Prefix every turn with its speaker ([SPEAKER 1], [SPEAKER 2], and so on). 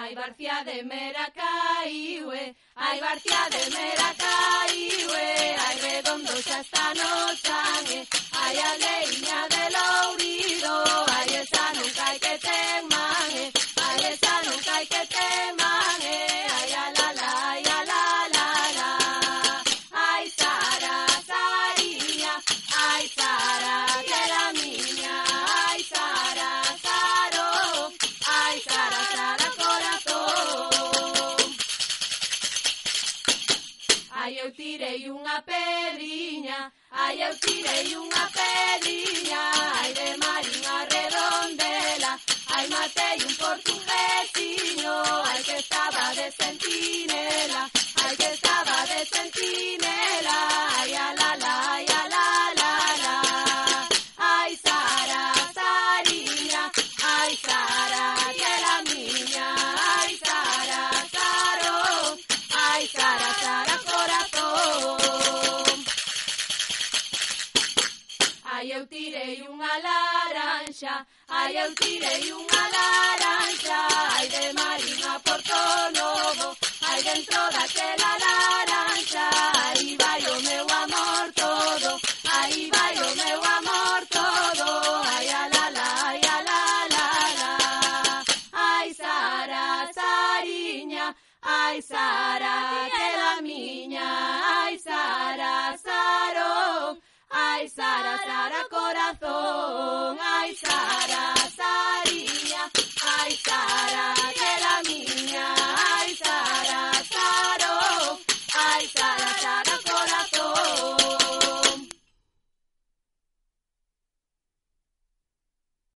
[SPEAKER 1] Ai Barcia de Meracaiue, ai Barcia de Meracaiue, ai redondo xa está no Ai eu tirei unha pedriña, ai eu tirei unha pedriña, ai de mar unha redondela, ai matei un portuguesiño, ai que estaba de sentido. tirei unha laranxa, ai eu tirei unha laranxa, ai de Marina Porto Novo, ai dentro daquela laranxa, ai vai o meu amor todo, ai vai o meu amor todo, ai ala la, ai ala la la, ai Sara, Sariña, ai Sara, que la miña, ai Sara, Sarón, ai Sara. Sara.